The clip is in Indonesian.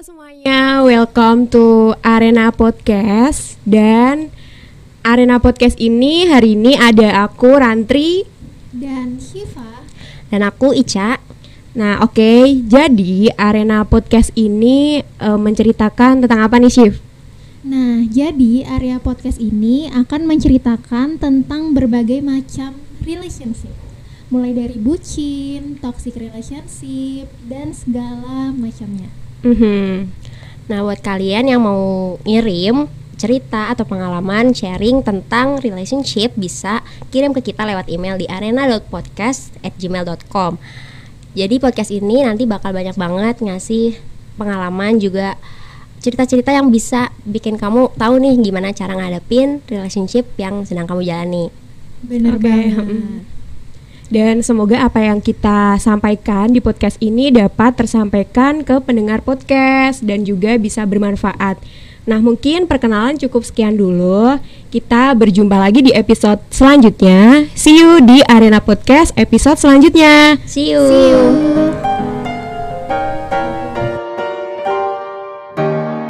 welcome to Arena Podcast dan Arena Podcast ini hari ini ada aku Rantri dan Shiva dan aku Ica. Nah, oke. Okay, jadi Arena Podcast ini uh, menceritakan tentang apa nih, Shiv? Nah, jadi area podcast ini akan menceritakan tentang berbagai macam relationship. Mulai dari bucin, toxic relationship, dan segala macamnya. Mm -hmm. Nah, buat kalian yang mau ngirim cerita atau pengalaman sharing tentang relationship bisa kirim ke kita lewat email di arena.podcast@gmail.com. Jadi podcast ini nanti bakal banyak banget ngasih pengalaman juga cerita-cerita yang bisa bikin kamu tahu nih gimana cara ngadepin relationship yang sedang kamu jalani. Benar okay. banget. Dan semoga apa yang kita sampaikan di podcast ini dapat tersampaikan ke pendengar podcast dan juga bisa bermanfaat. Nah, mungkin perkenalan cukup sekian dulu. Kita berjumpa lagi di episode selanjutnya. See you di Arena Podcast episode selanjutnya. See you. See you.